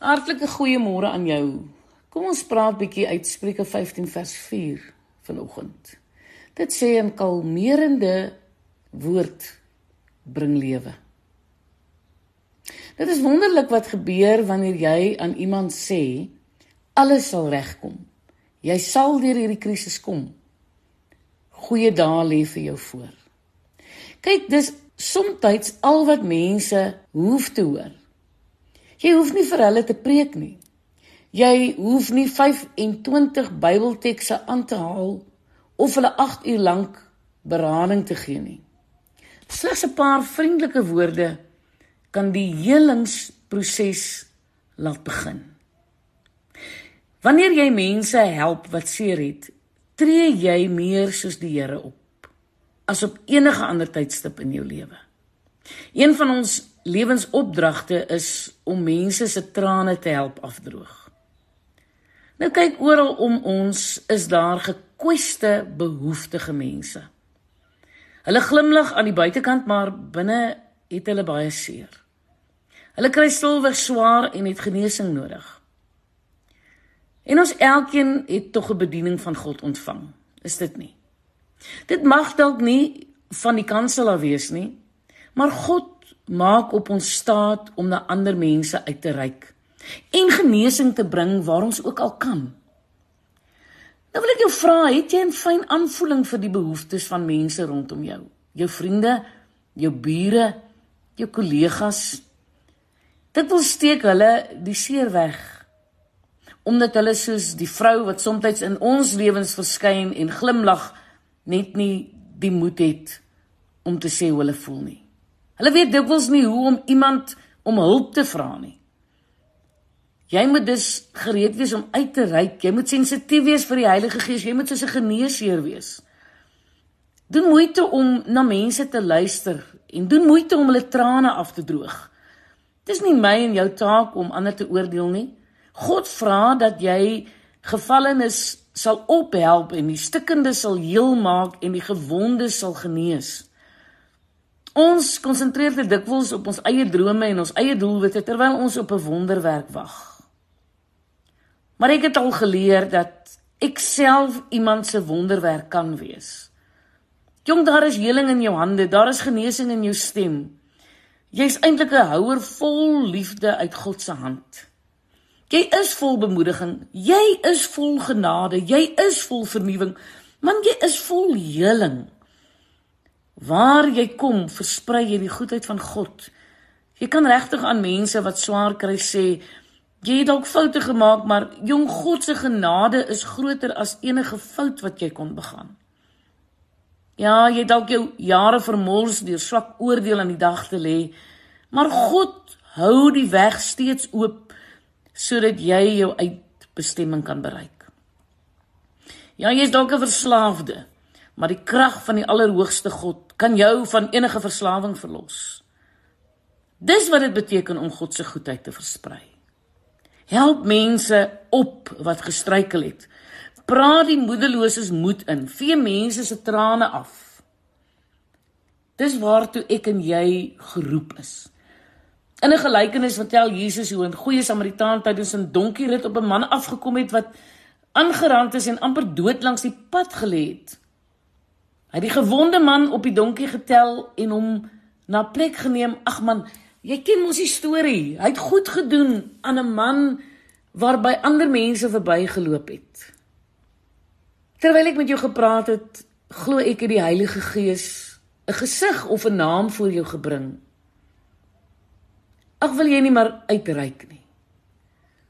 Hartlike goeiemôre aan jou. Kom ons praat bietjie uit Spreuke 15 vers 4 vanoggend. Dit sê 'n kalmerende woord bring lewe. Dit is wonderlik wat gebeur wanneer jy aan iemand sê alles sal regkom. Jy sal deur hierdie krisis kom. Goeie dae lê vir jou voor. Kyk, dis soms al wat mense hoef te hoor. Jy hoef nie vir hulle te preek nie. Jy hoef nie 25 Bybeltekste aan te haal of hulle 8 uur lank berading te gee nie. Slegs 'n paar vriendelike woorde kan die helingsproses laat begin. Wanneer jy mense help wat seer het, tree jy meer soos die Here op as op enige ander tydstip in jou lewe. Een van ons lewensopdragte is om mense se trane te help afdroog. Nou kyk oral om ons is daar gekweste behoeftige mense. Hulle glimlag aan die buitekant maar binne het hulle baie seer. Hulle kry stilweg swaar en het genesing nodig. En ons elkeen het tog 'n bediening van God ontvang. Is dit nie? Dit mag dalk nie van die kansel af wees nie, maar God maak op ons staat om na ander mense uit te reik en genesing te bring waar ons ook al kan. Nou wil ek jou vra, het jy 'n fyn aanvoeling vir die behoeftes van mense rondom jou? Jou vriende, jou bure, jou kollegas? Dit wil steek hulle die seer weg. Omdat hulle soos die vrou wat soms in ons lewens verskyn en glimlag net nie die moed het om te sê hoe hulle voel nie. Hulle weet dikwels nie hoe om iemand om hulp te vra nie. Jy moet dus gereed wees om uit te reik. Jy moet sensitief wees vir die Heilige Gees. Jy moet soos 'n geneesheer wees. Doen moeite om na mense te luister en doen moeite om hulle trane af te droog. Dit is nie my en jou taak om ander te oordeel nie. God vra dat jy gevallenes sal ophelp en die stikkendes sal heel maak en die gewondes sal genees. Ons konsentreer te dikwels op ons eie drome en ons eie doelwitte terwyl ons op 'n wonderwerk wag. Maar ek het al geleer dat ek self iemand se wonderwerk kan wees. Jong, daar is heling in jou hande, daar is genesing in jou stem. Jy's eintlik 'n houer vol liefde uit God se hand. Jy is vol bemoediging, jy is vol genade, jy is vol vernuwing, man jy is vol heling. Waar jy kom, versprei jy die goedheid van God. Jy kan regtig aan mense wat swaar kry sê, jy het dalk foute gemaak, maar jong God se genade is groter as enige fout wat jy kon begaan. Ja, jy dalk jou jare vermols deur swak oordeel aan die dag te lê, maar God hou die weg steeds oop sodat jy jou uitbestemming kan bereik. Ja, jy's dalk 'n verslaafde, maar die krag van die Allerhoogste God kan jou van enige verslawing verlos. Dis wat dit beteken om God se goedheid te versprei. Help mense op wat gestruikel het. Praat die moedeloses moed in. Vee mense se trane af. Dis waartoe ek en jy geroep is. In 'n gelykenis vertel Jesus hoe 'n goeie Samaritaan tydens 'n donkie rit op 'n man afgekom het wat aangerand is en amper dood langs die pad gelê het. Hy het die gewonde man op die donkie getel en hom na plek geneem. Ag man, jy ken mos die storie. Hy het goed gedoen aan 'n man waarby ander mense verbygeloop het. Terwyl ek met jou gepraat het, glo ek het die Heilige Gees 'n gesig of 'n naam voor jou gebring. Ag wil jy nie maar uitreik nie.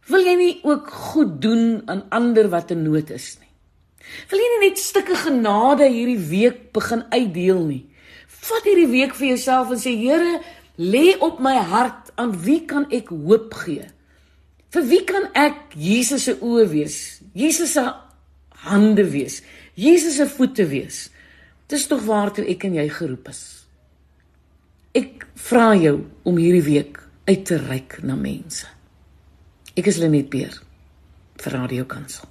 Wil jy nie ook goed doen aan ander wat in nood is nie? Wil jy nie net stukke genade hierdie week begin uitdeel nie? Vat hierdie week vir jouself en sê Here, lê op my hart aan wie kan ek hoop gee? Vir wie kan ek Jesus se oë wees? Jesus se hande wees? Jesus se voete wees? Dis tog waartoe ek en jy geroep is. Ek vra jou om hierdie week uit te reik na mense. Ek is Lenet Beer vir Radio Kansel.